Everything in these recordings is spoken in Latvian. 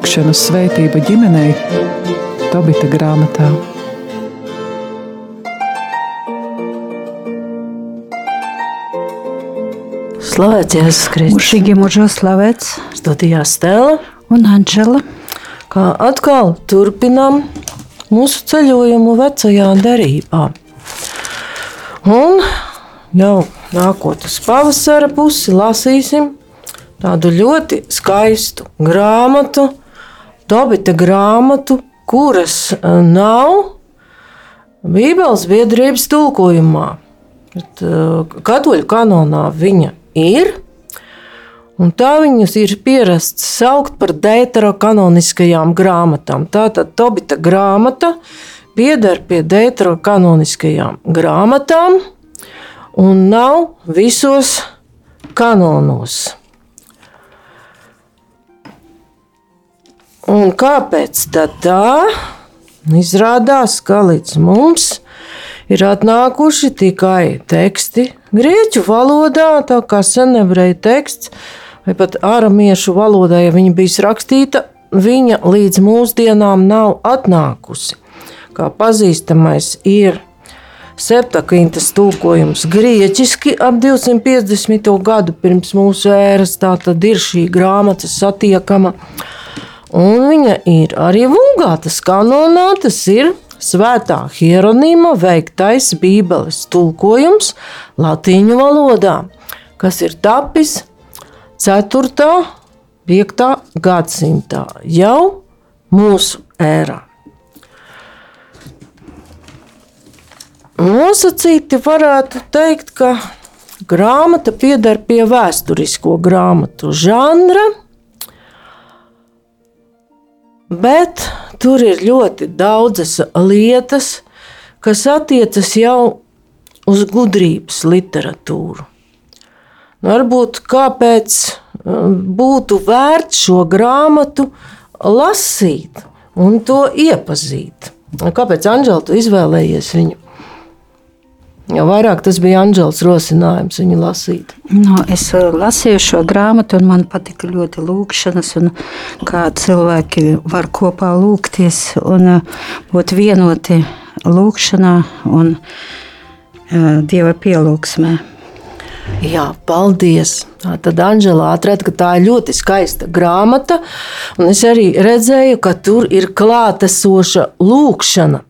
lūkšanas svētība ģimenei Tobita grāmatā. Slavēts Jēzus Kristus. Mūžīgi mūžos slavēts. Studijā Stela un Anģela. Kā atkal turpinām mūsu ceļojumu vecajā derībā. Un jau nākot uz pavasara pusi lasīsim tādu ļoti skaistu grāmatu, Tobita grāmatu, kuras nav Bībeles biedrības tulkojumā. Bet, katoļu kanonā viņa ir. Un tā viņas ir pierasts saukt par deuterokanoniskajām grāmatām. Tātad Tobita grāmata pieder pie deuterokanoniskajām grāmatām un nav visos kanonos. Un kāpēc tā? Izrādās, ka līdz mums ir atnākuši tikai teksti grieķu valodā, tā kā senebreju teksts, vai pat aramiešu valodā, ja viņa bija rakstīta, viņa līdz mūsdienām nav atnākusi. Kā pazīstamais ir septiņas tulkojums grieķiski ap 250. gadu pirms mūsu ēras, tā tad ir šī grāmata satiekama. Un viņa ir arī vulgātas kanonā, tas ir svētā hieronīma veiktais Bībeles tulkojums latīņu valodā, kas ir tapis 4. 5. gadsimtā jau mūsu ērā. Nosacīti varētu teikt, ka grāmata pieder pie vēsturisko grāmatu žanra, bet tur ir ļoti daudzas lietas, kas attiecas jau uz gudrības literatūru. Varbūt kāpēc um, būtu vērts šo grāmatu lasīt un to iepazīt. Kāpēc Anģela tu izvēlējies viņu? Jo vairāk tas bija Anģels rosinājums viņu lasīt. No, nu, es uh, lasīju šo grāmatu, un man patika ļoti lūkšanas, un kā cilvēki var kopā lūgties un uh, būt vienoti lūkšanā un uh, Dieva pielūgsmē. Jā, paldies! Tad Anģela atrada, ka tā ir ļoti skaista grāmata, un es arī redzēju, ka tur ir klātesoša lūkšana.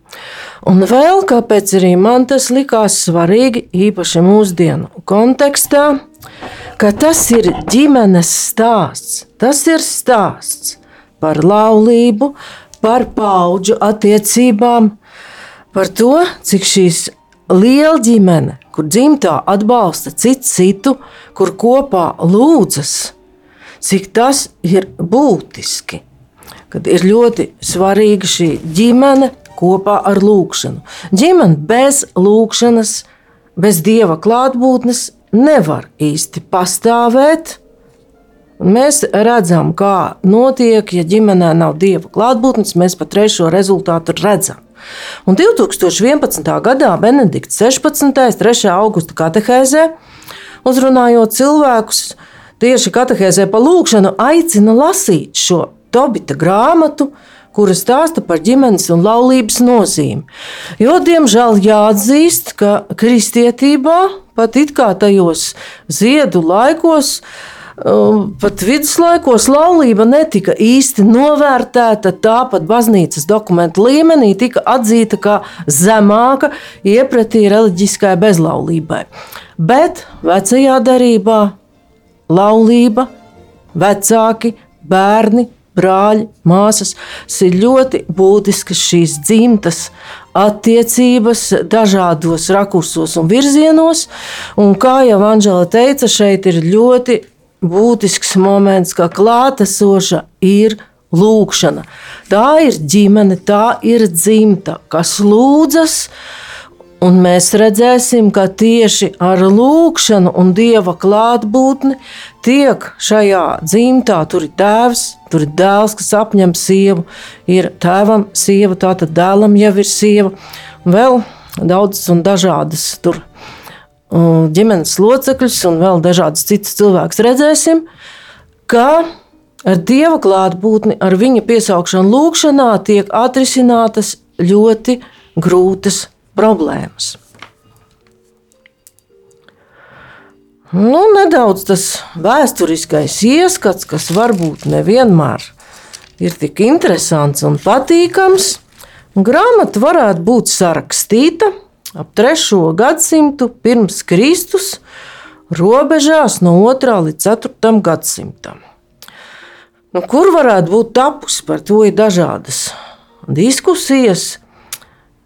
Un vēl kāpēc arī man tas likās svarīgi, īpaši mūsdienu kontekstā, ka tas ir ģimenes stāsts. Tas ir stāsts par laulību, par paudžu attiecībām, par to, cik šīs liela ģimene, kur dzimtā atbalsta cits citu, kur kopā lūdzas, cik tas ir būtiski. Kad ir ļoti svarīga šī ģimene, kopā ar lūkšanu. Ģimene bez lūkšanas, bez dieva klātbūtnes nevar īsti pastāvēt. Mēs redzam, kā notiek, ja ģimenē nav dieva klātbūtnes, mēs pat trešo rezultātu redzam. Un 2011. gadā Benedikts 16. 3. augusta katehēzē, uzrunājot cilvēkus, tieši katehēzē pa lūkšanu, aicina lasīt šo Tobita grāmatu, kura stāsta par ģimenes un laulības nozīmi. Jo, diemžēl, jāatzīst, ka kristietībā pat it kā tajos ziedu laikos, um, pat viduslaikos laulība netika īsti novērtēta. Tāpat baznīcas dokumentu līmenī tika atzīta kā zemāka iepratī reliģiskai bezlaulībai. Bet vecajā derībā laulība, vecāki, bērni brāļi, māsas. Tas ir ļoti būtisks šīs dzimtas attiecības dažādos rakursos un virzienos. Un kā jau Anģela teica, šeit ir ļoti būtisks moments, ka klātesoša ir lūkšana. Tā ir ģimene, tā ir dzimta, kas lūdzas. Un mēs redzēsim, ka tieši ar lūkšanu un dieva klātbūtni tiek šajā dzimtā, tur ir tēvs, tur ir dēls, kas apņem sievu, ir tēvam sieva, tātad dēlam jau ir sieva, vēl daudzas un dažādas tur ģimenes locekļus un vēl dažādas citas cilvēkus redzēsim, ka ar dieva klātbūtni, ar viņa piesaukšanu lūgšanā tiek atrisinātas ļoti grūtas problēmas. Nu, nedaudz tas vēsturiskais ieskats, kas varbūt nevienmēr ir tik interesants un patīkams. Grāmata varētu būt sarakstīta ap 3. gadsimtu pirms Kristus, robežās no 2. līdz 4. gadsimtam. Nu, kur varētu būt tapusi par to ir dažādas diskusijas.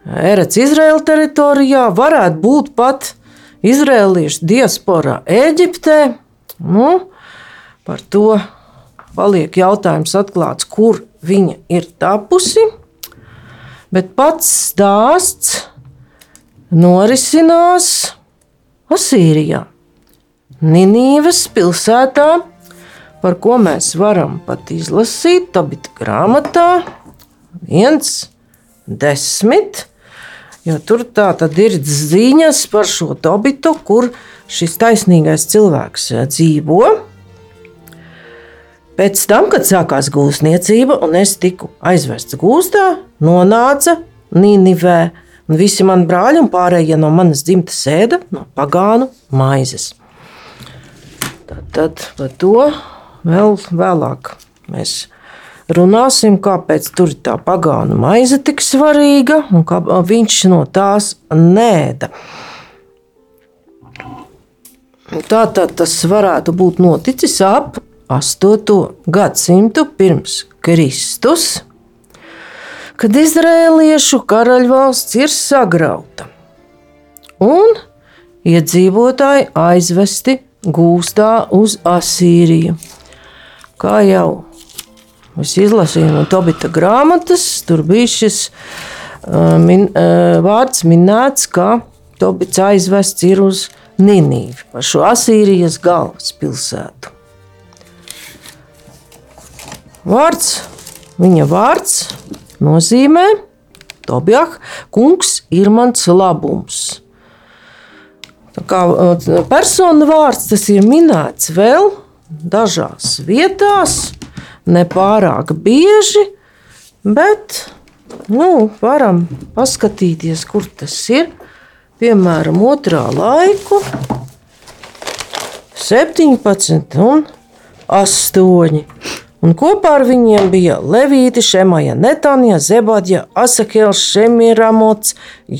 Erets Izraēla teritorijā varētu būt pat izrēliešu diasporā Eģiptē. Nu, par to paliek jautājums atklāts, kur viņa ir tapusi. Bet pats stāsts norisinās Asīrijā, Ninīvas pilsētā, par ko mēs varam pat izlasīt Tobita grāmatā 1, 10. Jo tur tā tad ir ziņas par šo tobitu, kur šis taisnīgais cilvēks eh, dzīvo. Pēc tam, kad sākās gūstniecība un es tiku aizvests gūstā, nonāca Nīnivē, un visi mani brāļi un pārējie no manas dzimtas sēda no pagānu maizes. Tad, tad par to vēl vēlāk mēs runāsim, kāpēc tur ir tā pagānu maize tik svarīga un kā viņš no tās nēda. Tā tad tas varētu būt noticis ap 8. gadsimtu pirms Kristus, kad izrēliešu karaļvalsts ir sagrauta un iedzīvotāji aizvesti gūstā uz Asīriju. Kā jau Es izlasīju no Tobita grāmatas, tur bija šis uh, min, uh, vārds minēts, ka Tobits aizvests ir uz Ninīvi, par šo Asīrijas galvaspilsētu. Vārds, viņa vārds nozīmē Tobijah, kungs ir mans labums. Tā kā personu vārds tas ir minēts vēl dažās vietās, nepārāk bieži, bet nu, varam paskatīties, kur tas ir. Piemēram, otrā laiku, 17 un 8. Un kopā ar viņiem bija Levīti, Šemaja, Netanija, Zebadja, Asakēls, Šemiramots,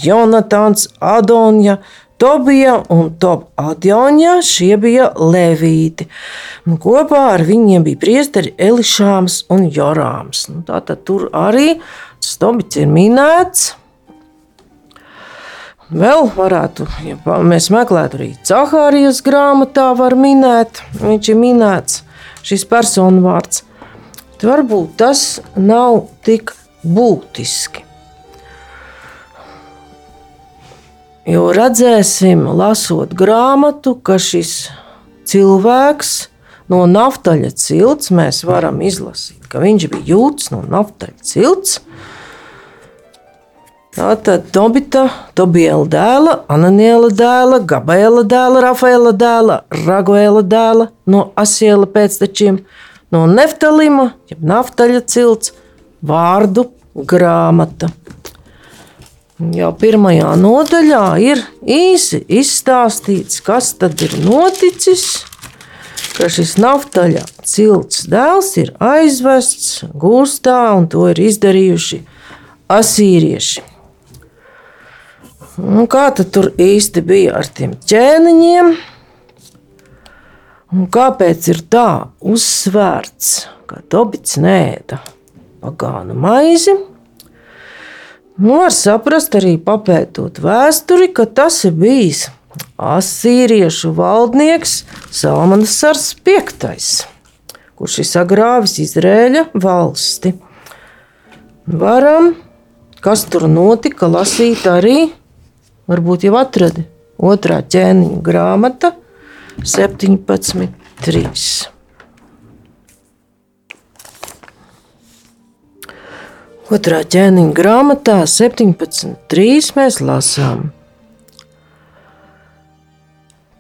Jonatāns, Adonja, Tobija un Tob Adjonja šie bija levīti. Un kopā ar viņiem bija priesteri Elišāms un Jorāms. Nu, Tātad tur arī Tobits ir minēts. Vēl varētu, ja mēs meklētu arī Cahārijas grāmatā, var minēt, viņš ir minēts šis personu vārds. Varbūt tas nav tik būtiski. Jo redzēsim, lasot grāmatu, ka šis cilvēks no naftaļa cilts mēs varam izlasīt, ka viņš bija jūts no naftaļa cilts. Tātad Tobita, Tobiela dēla, Ananiela dēla, Gabriela dēla, Rafaela dēla, Raguela dēla no Asiela pēctečiem, no Neftalima, jeb naftaļa cilts, vārdu grāmata. Jau pirmajā nodaļā ir īsi izstāstīts, kas tad ir noticis. Ka šis naftaļa cilts dēls ir aizvests gūstā, un to ir izdarījuši asīrieši. Un kā tad tur īsti bija ar tiem ķēniņiem? Un kāpēc ir tā uzsvērts, ka Tobits nēda pagānu maizi? Nu, var saprast arī papētot vēsturi, ka tas ir bijis asīriešu valdnieks Salmanas Sars V, kurš ir sagrāvis Izrēļa valsti. Varam, kas tur notika, lasīt arī, varbūt jau atradi otrā ķēniņa grāmata 17.3. Otrā ķēniņa grāmatā 17.3 mēs lasām.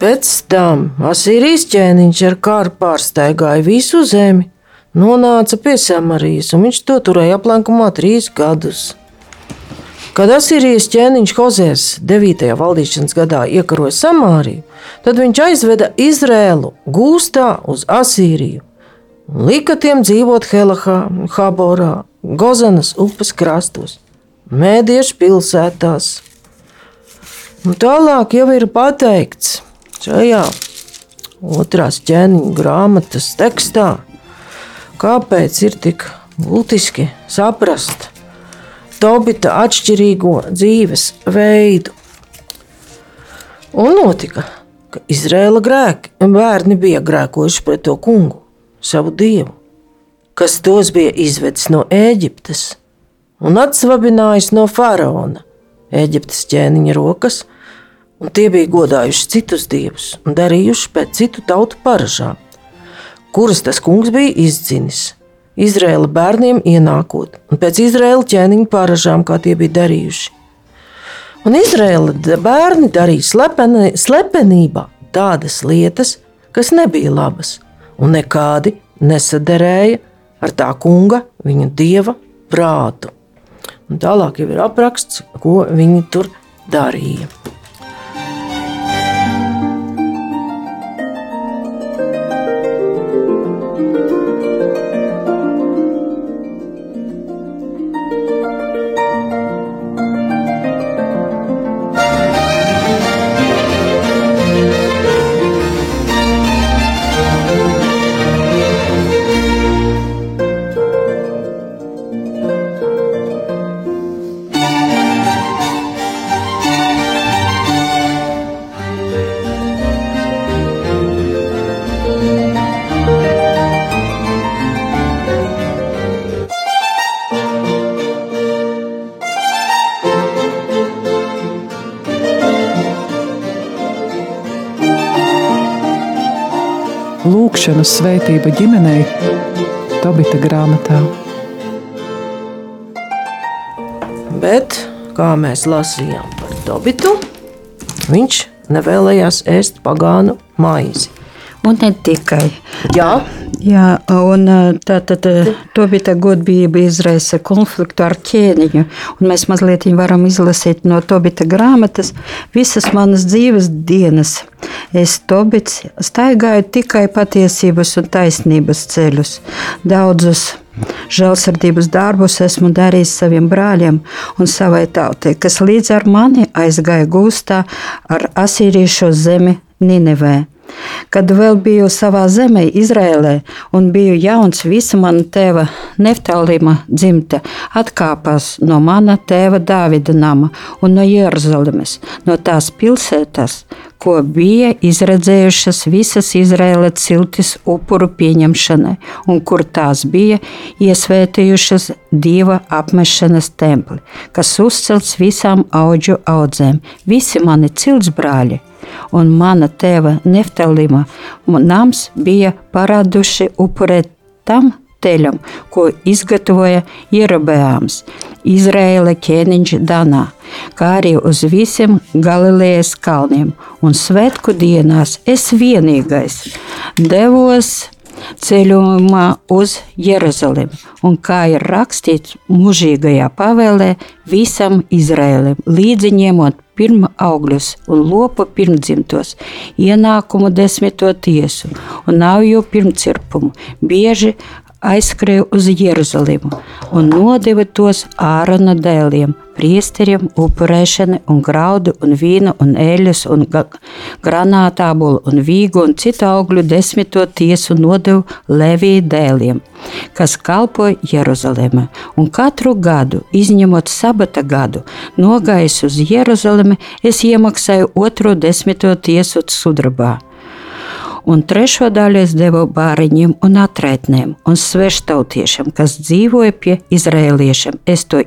Pēc tam Asīrijas ķēniņš ar kāru pārsteigāja visu zemi, nonāca pie Samarijas, un viņš to turēja aplenkumā trīs gadus. Kad Asīrijas ķēniņš Hozēs 9. valdīšanas gadā iekaroja Samāriju, tad viņš aizveda Izrēlu gūstā uz Asīriju un lika tiem dzīvot Helahā, Haborā, Gozanas upes krastos, Mēdiešu pilsētās. Un tālāk jau ir pateikts šajā otrās ķēniņa grāmatas tekstā, kāpēc ir tik būtiski saprast Tobita atšķirīgo dzīves veidu. Un notika, ka Izraēla grēki, bērni bija grēkojuši pret to kungu, savu dievu, kas tos bija izvedis no Ēģiptes un atsvabinājis no faraona, Ēģiptes ķēniņa rokas, un tie bija godājuši citus dievus un darījuši pēc citu tautu paražām, kuras tas kungs bija izdzinis Izraēla bērniem ienākot, un pēc Izraēla ķēniņa pāražām, kā tie bija darījuši. Un Izraēla bērni darīja slepeni, slepenībā tādas lietas, kas nebija labas, un nekādi nesaderēja ar tā kunga, viņa dieva prātu. Un tālāk jau ir apraksts, ko viņi tur darīja. Lūkšanas svētība ģimenei Tobita grāmatā. Bet, kā mēs lasījām par Tobitu, viņš nevēlējās ēst pagānu maizi. Un ne tikai. Jā, Jā, un tā, tā, to bija tā godbība izraisa konfliktu ar ķēniņu. Un mēs mazliet varam izlasīt no Tobita grāmatas visas manas dzīves dienas. Es Tobits staigāju tikai patiesības un taisnības ceļus. Daudzus Žēlsirdības darbus esmu darījis saviem brāļiem un savai tautai, kas līdz ar mani aizgāja gūstā ar asīriešu zemi Ninevē. Kad vēl biju savā zemē, Izrēlē, un biju jauns, visa mana tēva Neftālīma dzimta atkāpās no mana tēva Dāvida nama un no Jeruzalemes, no tās pilsētas, ko bija izredzējušas visas Izraēlas ciltis upuru pieņemšanai, un kur tās bija iesvētījušas dieva apmešanas templi, kas uzcelts visām auģu audzēm, visi mani cilts brāļi un mana tēva Neftalima nams bija paraduši upurēt tam teļam, ko izgatavoja Ierobēāms, Izraēla ķēniņš Danā, kā arī uz visiem Galilejas kalniem. Un svētku dienās es vienīgais devos ceļojumā uz Jeruzalemi, un kā ir rakstīts mūžīgajā pavēlē visam Izraēlim, līdzi ņemot pirmā augļus un lopu pirmdzimtos, ienākumu desmito tiesu un nāvju pirmcirpumu, bieži aizskrēja uz Jeruzalemi un nodeva tos ārana dēliem, priesteriem, upurēšana un graudu un vīnu un eļļas un granātābulu un vīgu un citu augļu desmito tiesu nodevu Levija dēliem, kas kalpoja Jeruzalemē. Un katru gadu, izņemot sabata gadu, nogājis uz Jeruzalemi, es iemaksāju otro desmito tiesu sudrabā un trešo daļu es devu bāriņiem un atraitnēm un sveštautiešiem, kas dzīvoja pie izrēliešiem. Es to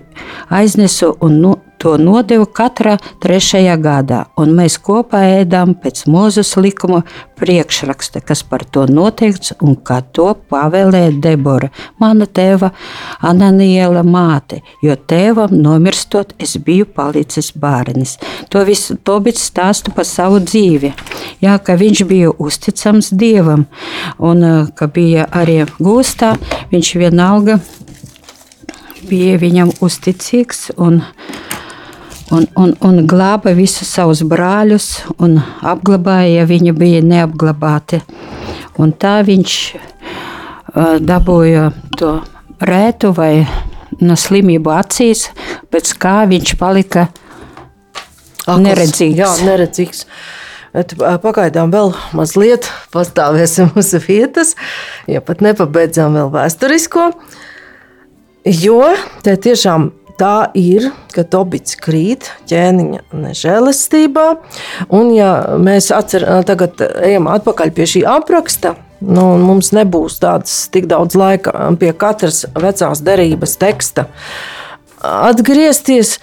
aiznesu un no, to nodevu katra trešajā gadā, un mēs kopā ēdām pēc mūzes likuma priekšraksta, kas par to noteikts un kā to pavēlēja Debora, mana tēva Ananiela māte, jo tēvam nomirstot es biju palicis bērnis. To visu Tobits stāsta par savu dzīvi. Jā, ka viņš bija uzticams Dievam un ka bija arī gūstā, viņš vienalga bija viņam uzticīgs un un, un, un glāba visus savus brāļus un apglabāja, ja viņi bija neapglabāti. Un tā viņš dabūja to rētu vai no slimību acīs, pēc kā viņš palika Akls, neredzīgs. Jā, neredzīgs. Bet pagaidām vēl mazliet pastāvēsim uz vietas, ja pat nepabeidzām vēl vēsturisko. Jo te tiešām tā ir, ka Tobits krīt ķēniņa nežēlastībā. Un, ja mēs atcer, tagad ejam atpakaļ pie šī apraksta, nu, mums nebūs tāds tik daudz laika pie katras vecās derības teksta. Atgriezties,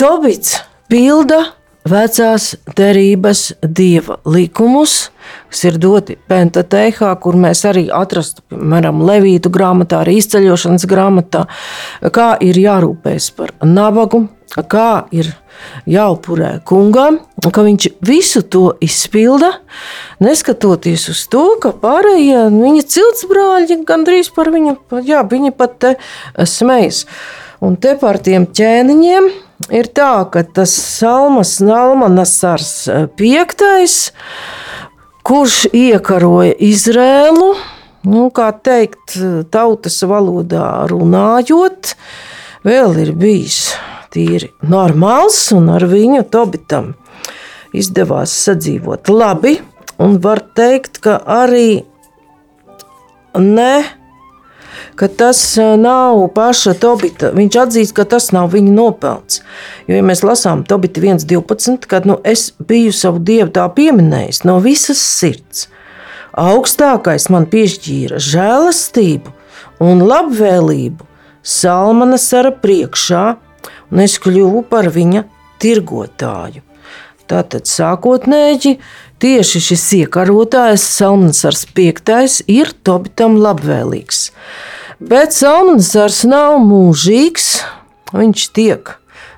Tobits pilda vecās derības dieva likumus, kas ir doti Pentateihā, kur mēs arī atrastu, piemēram, Levītu grāmatā, arī izceļošanas grāmatā, kā ir jārūpējas par nabagu, kā ir jāupurē kungam, ka viņš visu to izpilda, neskatoties uz to, ka pārējie viņa ciltsbrāļi gandrīz par viņu, jā, viņi pat te smejas. Un te par tiem ķēniņiem ir tā, ka tas Salmas Nalmanasars piektais, kurš iekaroja Izrēlu, nu, kā teikt, tautas valodā runājot, vēl ir bijis tīri normāls, un ar viņu Tobitam izdevās sadzīvot labi, un var teikt, ka arī ne ka tas nav paša Tobita. Viņš atzīst, ka tas nav viņa nopelns. Jo, ja mēs lasām Tobita 1.12, kad nu, es biju savu dievu tā pieminējis no visas sirds, augstākais man piešķīra žēlastību un labvēlību Salmana sara priekšā, un es kļuvu par viņa tirgotāju. Tātad sākotnēji tieši šis iekarotājs, Salmans V, ir Tobitam labvēlīgs. Bet Salmans nav mūžīgs. Viņš tiek,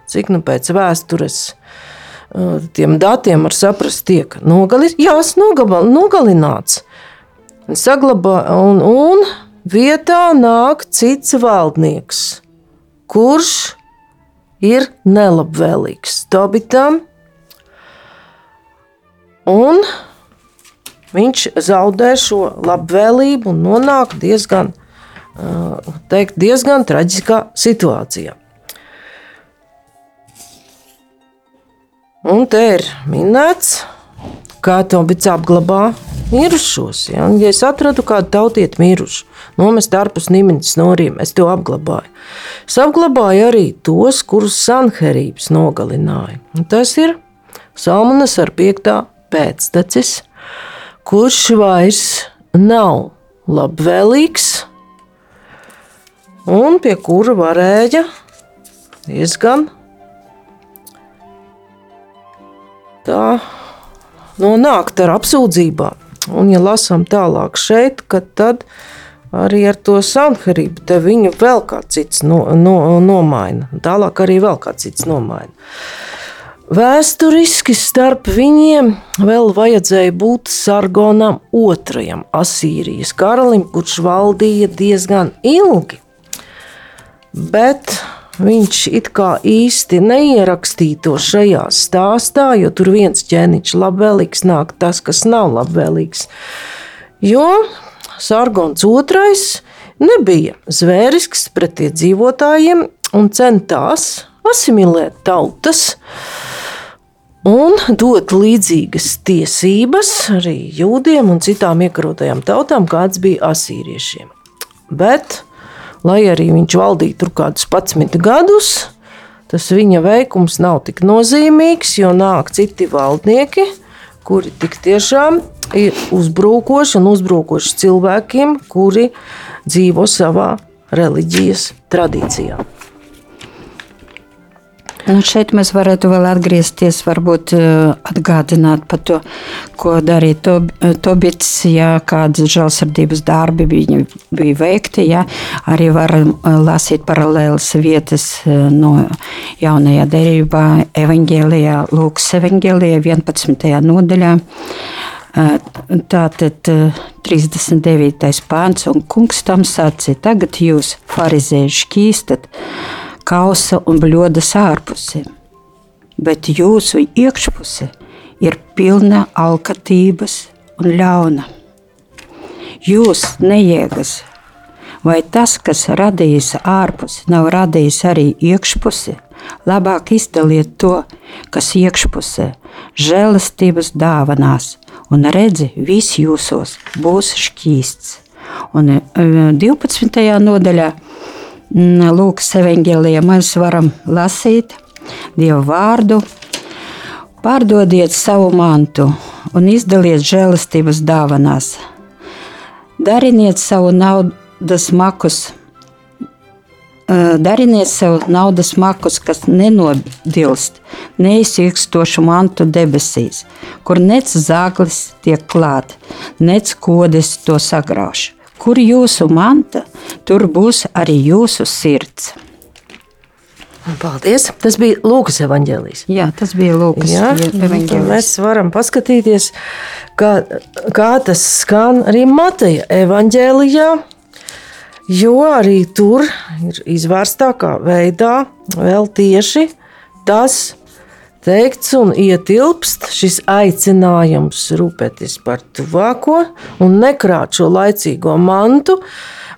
cik nu pēc vēstures, tiem datiem var saprast, tiek nogalināts, jās nogabal, nogalināts. Saglabā, un, un vietā nāk cits valdnieks, kurš ir nelabvēlīgs Tobitam. Un viņš zaudē šo labvēlību un nonāk diezgan teikt, diezgan traģiskā situācijā. Un te ir minēts, kā to bija apglabā mirušos. Ja? Un, ja es atradu kādu tautieti mirušu, nomest ārpus nimiņas noriem, es to apglabāju. Es apglabāju arī tos, kurus Sanherības nogalināja. Un tas ir Salmanas ar piektā pēctecis, kurš vairs nav labvēlīgs un pie kura varēja diezgan tā nonākt ar apsūdzībām. Un, ja lasām tālāk šeit, tad arī ar to sanharību te viņu vēl kāds cits no, no, nomaina. Tālāk arī vēl kāds cits nomaina. Vēsturiski starp viņiem vēl vajadzēja būt Sargonam II, Asīrijas karalim, kurš valdīja diezgan ilgi bet viņš it kā īsti neierakstīto šajā stāstā, jo tur viens ķēniņš labvēlīgs nāk tas, kas nav labvēlīgs. Jo Sargons II nebija zvērisks pret iedzīvotājiem un centās asimilēt tautas un dot līdzīgas tiesības arī jūdiem un citām iekarotajām tautām, kāds bija asīriešiem. Bet lai arī viņš valdīja tur kādus 11 gadus, tas viņa veikums nav tik nozīmīgs, jo nāk citi valdnieki, kuri tik tiešām ir uzbrukoši un uzbrukoši cilvēkiem, kuri dzīvo savā reliģijas tradīcijā. Nu, šeit mēs varētu vēl atgriezties, varbūt eh, atgādināt par to, ko darīja Tob, eh, Tobits, ja kādas žēlsirdības darbi viņa bija veikti. Ja. Arī varam eh, lasīt paralēlas vietas no jaunajā derībā evaņģēlijā, Lūkas evaņģēlijā 11. nodaļā. Tātad 39. pāns un kungs tam sacīja, tagad jūs farizēji šķīstat, kausa un bļodas ārpusi, bet jūsu iekšpuse ir pilna alkatības un ļauna. Jūs nejēgas, vai tas, kas radījis ārpusi, nav radījis arī iekšpusi, labāk izdaliet to, kas iekšpusē, žēlastības dāvanās, un redzi, viss jūsos būs šķīsts. Un 12. E, nodaļā Lūkas evanģēlijā mēs varam lasīt Dievu vārdu. Pārdodiet savu mantu un izdaliet žēlastības dāvanās. Dariniet savu naudas makus, dariniet sev naudas makus, kas nenodilst, neizsīkstošu mantu debesīs, kur nec zāglis tiek klāt, nec kodis to sagrauž Kur jūsu manta, tur būs arī jūsu sirds. Paldies! Tas bija Lūkas evanģēlijs. Jā, tas bija Lūkas evanģēlijs. Mēs varam paskatīties, kā, kā tas skan arī Mateja evanģēlijā, jo arī tur ir izvērstākā veidā vēl tieši tas, teikts un ietilpst šis aicinājums rūpēties par tuvāko un nekrāt šo laicīgo mantu.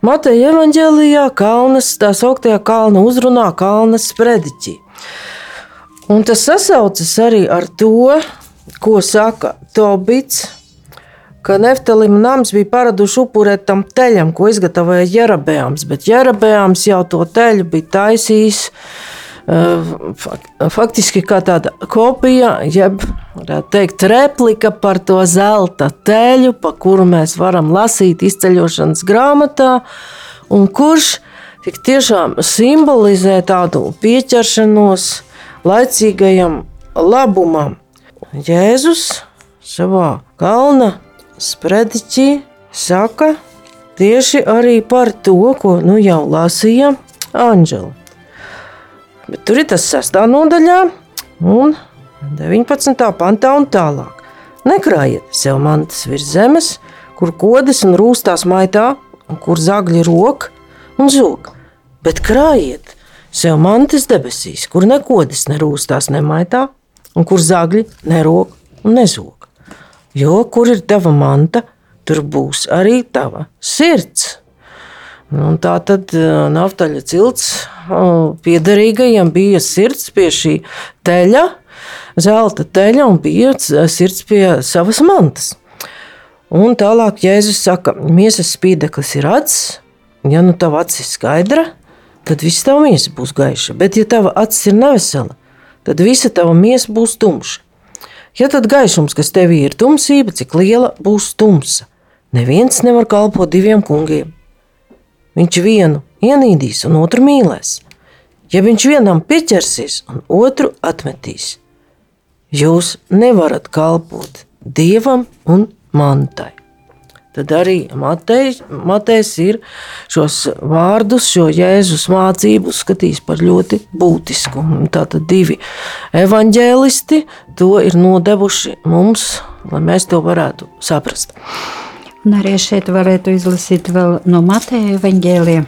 Mateja evanģēlijā Kalnas, tā sauktajā kalna uzrunā, Kalnas sprediķī. Un tas sasaucas arī ar to, ko saka Tobits, ka Neftalim nams bija paraduši upurēt tam teļam, ko izgatavoja Jerabējams, bet Jerabējams jau to teļu bija taisījis faktiski kā tāda kopija, jeb teikt, replika par to zelta teļu, pa kuru mēs varam lasīt izceļošanas grāmatā, un kurš tik tiešām simbolizē tādu pieķeršanos laicīgajam labumam. Jēzus savā kalna sprediķī saka tieši arī par to, ko nu jau lasīja Anģela. Bet tur ir tas sestā nodaļā un 19. pantā un tālāk. Nekrājiet sev mantas virs zemes, kur kodas un rūstās maitā, un kur zagļi rok un zog, bet krājiet sev mantas debesīs, kur nekodas nerūstās nemaitā, un kur zagļi nerok un nezog. Jo kur ir tava manta, tur būs arī tava sirds. Un tā tad naftaļa cilts piederīgajiem bija sirds pie šī teļa, zelta teļa un bija sirds pie savas mantas. Un tālāk Jēzus saka, miesas spīdeklis ir acis, ja nu tava acis ir skaidra, tad viss tava miesa būs gaiša, bet ja tava acis ir nevesela, tad visa tava miesa būs tumša. Ja tad gaišums, kas tevī ir tumsība, cik liela būs tumsa, neviens nevar kalpot diviem kungiem. Viņš vienu ienīdīs un otru mīlēs. Ja viņš vienam pieķersies un otru atmetīs, jūs nevarat kalpot dievam un mantai. Tad arī Matejs, Matejs ir šos vārdus, šo Jēzus mācību skatījis par ļoti būtisku. Tātad divi evaņģēlisti to ir nodevuši mums, lai mēs to varētu saprast. Un arī šeit varētu izlasīt vēl no Mateja evaņģēlija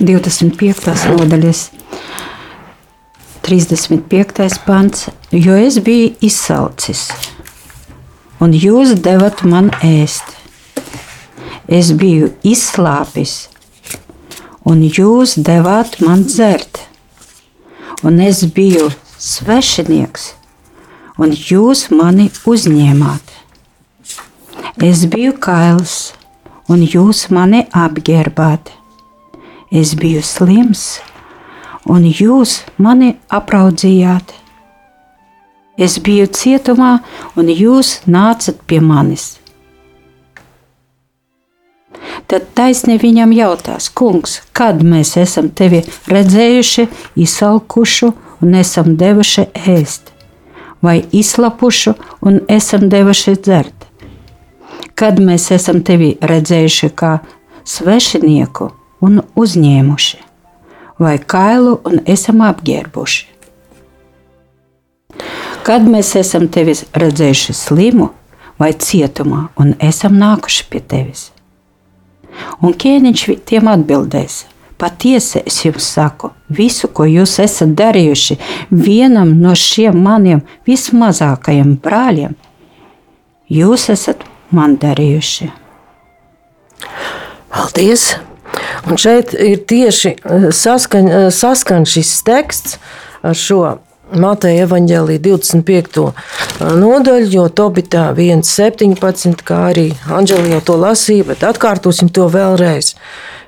25. nodaļas. 35. pants, jo es biju izsalcis, un jūs devat man ēst. Es biju izslāpis, un jūs devāt man dzert. Un es biju svešinieks, un jūs mani uzņēmāt. Es biju kails, un jūs mani apģērbāt. Es biju slims, un jūs mani apraudzījāt. Es biju cietumā, un jūs nācat pie manis. Tad taisni viņam jautās, kungs, kad mēs esam tevi redzējuši, izsalkušu un esam devuši ēst, vai izslapušu un esam devuši dzert? Kad mēs esam tevi redzējuši kā svešinieku un uzņēmuši, vai kailu un esam apģērbuši? Kad mēs esam tevi redzējuši slimu vai cietumā un esam nākuši pie tevis? Un ķēniņš tiem atbildēs: Patiesi es jums saku, visu, ko jūs esat darījuši vienam no šiem maniem vismazākajiem brāļiem, jūs esat man darījuši. Paldies! Un šeit ir tieši saskaņ, saskan šis teksts ar šo Mateja evaņģēlī 25. nodaļu, jo Tobitā 1.17, kā arī Anģeli jau to lasīja, bet atkārtosim to vēlreiz.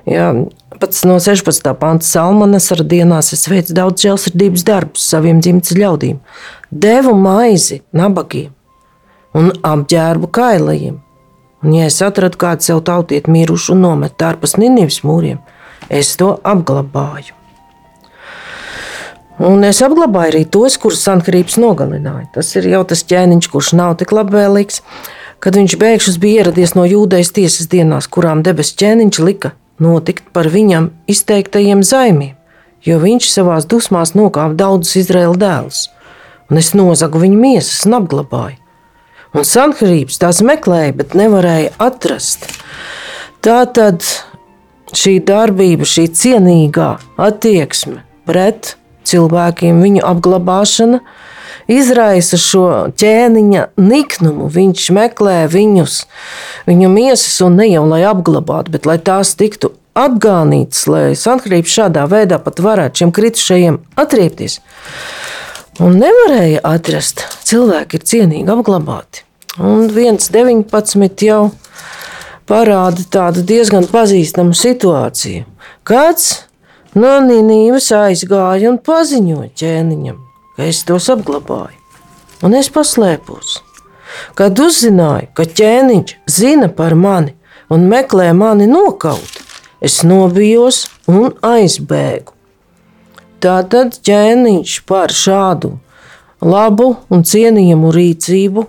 Jā, pats no 16. panta salmanas ar dienās es veicu daudz žēlsirdības darbus saviem dzimtas ļaudīm. Devu maizi nabagiem un apģērbu kailajiem. Un, ja es atradu kādu sev tautiet mirušu un nometu ārpus Ninivas mūriem, es to apglabāju. Un es apglabāju arī tos, kurus Sankrīps nogalināja. Tas ir jau tas ķēniņš, kurš nav tik labvēlīgs, kad viņš bēgšus bija ieradies no jūdejas tiesas dienās, kurām debesu ķēniņš lika notikt par viņam izteiktajiem zaimiem, jo viņš savā dusmās nokāpa daudzus Izraēla dēlus, un es nozagu viņu miesas un apglabāju. Un Sankrīps tās meklēja, bet nevarēja atrast. Tā tad šī darbība, šī cienīgā attieksme pret cilvēkiem, viņu apglabāšana izraisa šo ķēniņa niknumu. Viņš meklē viņus, viņu miesas, un ne jau lai apglabātu, bet lai tās tiktu apgānītas, lai Sankrīps šādā veidā pat varētu šiem kritušajiem atriepties. Un nevarēja atrast, cilvēki ir cienīgi apglabāti. Un 1,19 jau parāda tādu diezgan pazīstamu situāciju. Kāds No Nīnības aizgāja un paziņoja ķēniņam, es tos apglabāju, un es paslēpos. Kad uzzināju, ka ķēniņš zina par mani un meklē mani nokaut, es nobijos un aizbēgu. Tātad ķēniņš par šādu labu un cienījamu rīcību,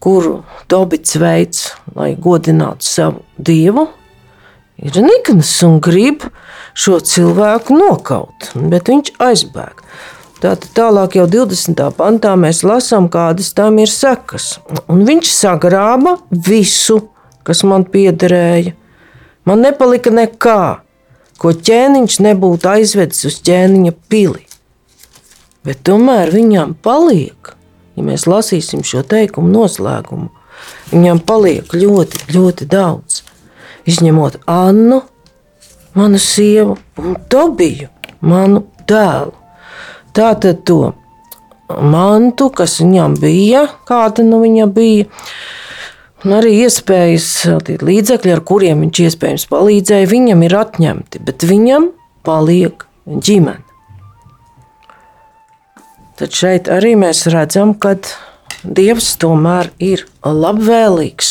kuru Tobits veids, lai godinātu savu dievu, ir nikns un grib šo cilvēku nokaut, bet viņš aizbēg. Tātad tālāk, jau 20. pantā, mēs lasām, kādas tam ir sekas. Un viņš sagrāba visu, kas man piederēja. Man nepalika nekā, ko ķēniņš nebūtu aizvedis uz ķēniņa pili. Bet tomēr viņam paliek, ja mēs lasīsim šo teikumu noslēgumu, viņam paliek ļoti, ļoti daudz. Izņemot Annu, manu sievu un Tobiju, manu dēlu. Tātad to mantu, kas viņam bija, kāda nu viņa bija, un arī iespējas, līdzekļi, ar kuriem viņš iespējams palīdzēja, viņam ir atņemti, bet viņam paliek ģimene. Tad šeit arī mēs redzam, ka Dievs tomēr ir labvēlīgs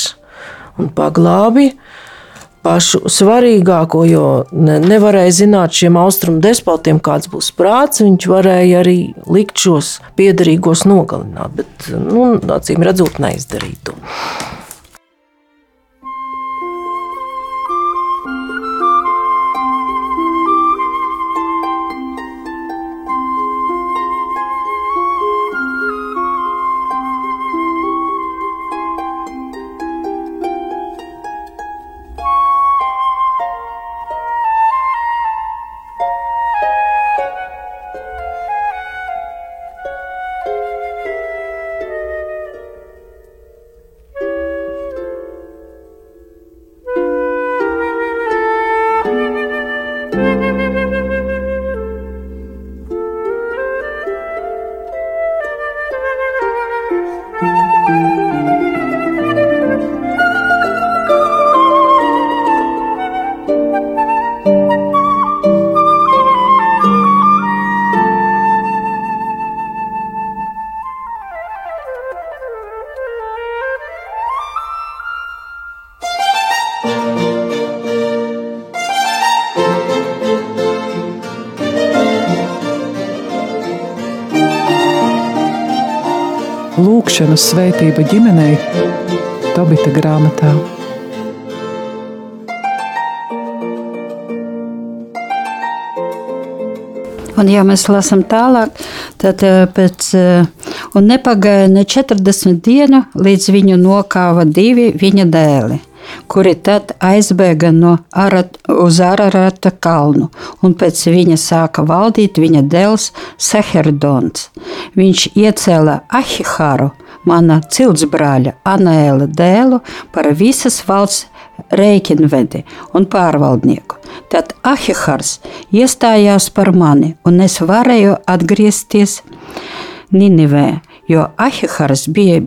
un paglābj pašu svarīgāko, jo ne, nevarēja zināt šiem austrumu despotiem, kāds būs prāts. Viņš varēja arī likt šos piedarīgos nogalināt, bet, nu, acīm redzot, neizdarīt to. Lūkšanu svētība ģimenei Tobita grāmatā. Un, ja mēs lasām tālāk, tad eh, pēc, eh, un nepagāja ne 40 dienu, līdz viņu nokāva divi viņa dēli, kuri tad aizbēga no Arat, uz Ararata kalnu, un pēc viņa sāka valdīt viņa dēls Seherdons. Viņš iecēla Ahihāru, mana ciltsbrāļa Anēla dēlu, par visas valsts rēķinvedi un pārvaldnieku. Tad Ahihars iestājās par mani, un es varēju atgriezties Ninivē, jo Ahihars bija,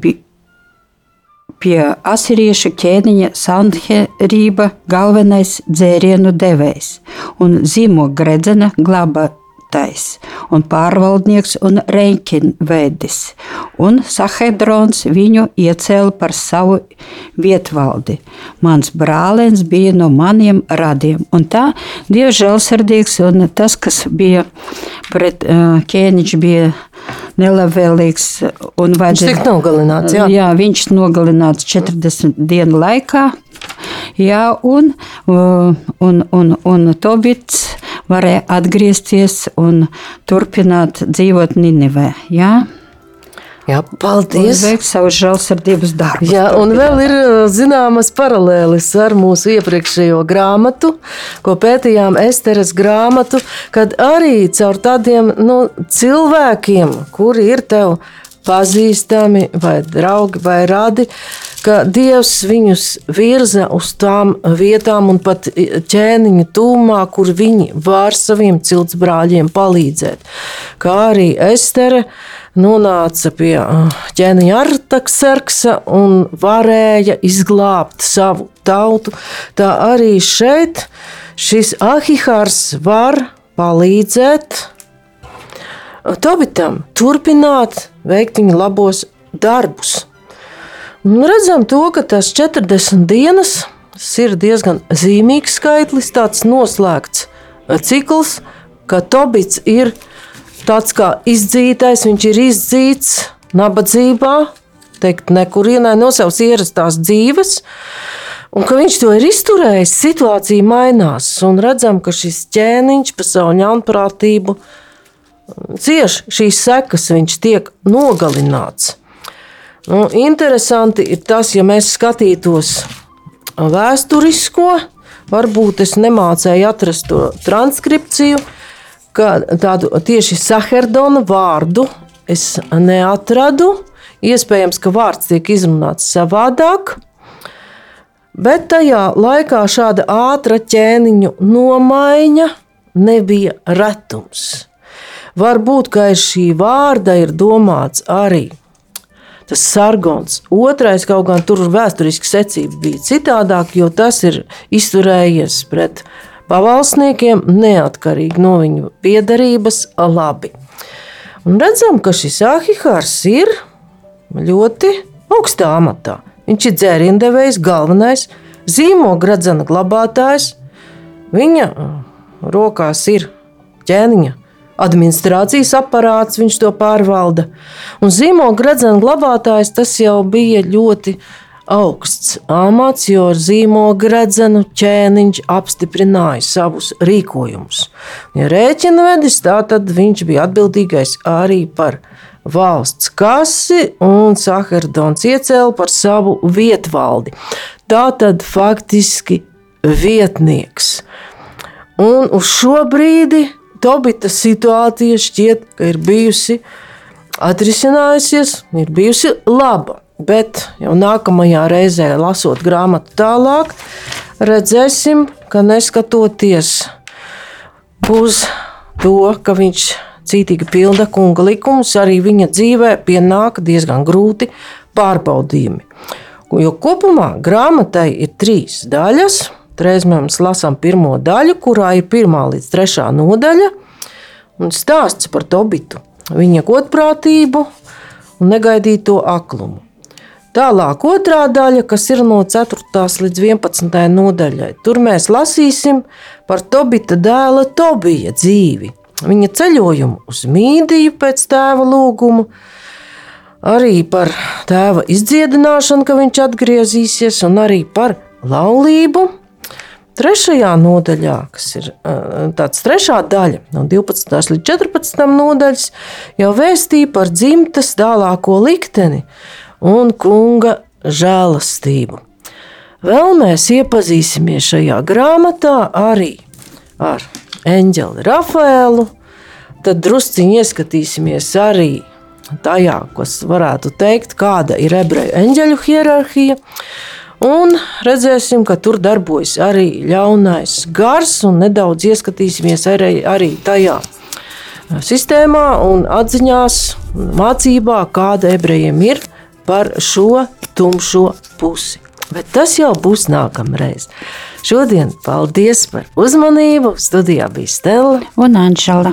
pie asiriešu ķēniņa Sanherība galvenais dzērienu devējs un zīmogredzena glaba Tais un pārvaldnieks un rēķinvedis, un Sahedrons viņu iecēla par savu vietvaldi. Mans brālēns bija no maniem radiem, un tā Dievs žēlsirdīgs, un tas, kas bija pret uh, ķēniņš, bija nelabvēlīgs. Viņš tika nogalināts. Jā. jā, viņš nogalināts 40 dienu laikā. Jā, un, un, un, un Tobits varēja atgriezties un turpināt dzīvot Ninivē. Jā? Jā, paldies! Veikt savus žēlsirdības darbus. Jā, un vēl ir zināmas paralēlis ar mūsu iepriekšējo grāmatu, ko pētījām Esteras grāmatu, kad arī caur tādiem nu, cilvēkiem, kuri ir tev pazīstami, vai draugi, vai radi, ka Dievs viņus virza uz tām vietām un pat ķēniņa tūmā, kur viņi var saviem ciltsbrāļiem palīdzēt. Kā arī Estere nonāca pie ķēniņa Artakserksa un varēja izglābt savu tautu, tā arī šeit šis Ahihārs var palīdzēt Tobitam turpināt veikt viņa labos darbus. Un redzam to, ka tas 40 dienas ir diezgan zīmīgs skaitlis, tāds noslēgts cikls, ka Tobits ir tāds kā izdzītais, viņš ir izdzīts nabadzībā, teikt, nekurienē no savas ierastās dzīves. Un ka viņš to ir izturējis, situācija mainās. Un redzam, ka šis ķēniņš pa savu ļaunprātību cieš šīs sekas, viņš tiek nogalināts. Nu, interesanti ir tas, ja mēs skatītos vēsturisko, varbūt es nemācēju atrast to transkripciju, ka tādu tieši Saherdona vārdu es neatradu. Iespējams, ka vārds tiek izrunāts savādāk, bet tajā laikā šāda ātra ķēniņu nomaiņa nebija retums. Varbūt, ka aiz šī vārda ir domāts arī tas sargons. Otrais kaut gan tur vēsturiski secība bija citādāk, jo tas ir izturējies pret pavalsniekiem neatkarīgi no viņu piedarības labi. Un redzam, ka šis Ahihārs ir ļoti augstā amatā. Viņš ir dzēriendevējs, galvenais zīmogra glabātājs. Viņa rokās ir ķēniņa administrācijas aparāts, viņš to pārvalda. Un zīmola gradzena glabātājs tas jau bija ļoti augsts amats, jo ar zīmola gradzenu ķēniņš apstiprināja savus rīkojumus. Ja rēķina vedis, tā tad viņš bija atbildīgais arī par valsts kasi, un Sahardons iecēla par savu vietvaldi. Tā tad faktiski vietnieks. Un uz šo brīdi Tobita situācija šķiet, ka ir bijusi atrisinājusies, ir bijusi laba. Bet jau nākamajā reizē, lasot grāmatu tālāk, redzēsim, ka neskatoties uz to, ka viņš cītīgi pilda kunga likumus, arī viņa dzīvē pienāk diezgan grūti pārbaudījumi. Jo kopumā grāmatai ir trīs daļas. Reiz mēs lasām pirmo daļu, kurā ir pirmā līdz trešā nodaļa, un stāsts par Tobitu, viņa godprātību un negaidīto aklumu. Tālāk, otrā daļa, kas ir no 4. līdz 11. nodaļai, tur mēs lasīsim par Tobita dēla Tobija dzīvi, viņa ceļojumu uz Mīdiju pēc tēva lūguma, arī par tēva izdziedināšanu, ka viņš atgriezīsies, un arī par laulību. Trešajā nodaļā, kas ir tāds trešā daļa, no 12. līdz 14. nodaļas, jau vēstīja par dzimtas tālāko likteni un kunga žēlastību. Vēl mēs iepazīsimies šajā grāmatā arī ar eņģeli Rafaelu, tad drusciņi ieskatīsimies arī tajā, kas varētu teikt, kāda ir ebreju eņģeļu hierarhija. Un redzēsim, ka tur darbojas arī ļaunais gars, un nedaudz ieskatīsimies arī, arī tajā sistēmā un atziņās, mācībā, kāda ebrejiem ir par šo tumšo pusi. Bet tas jau būs nākamreiz. Šodien paldies par uzmanību. Studijā bija Stela un Anģela.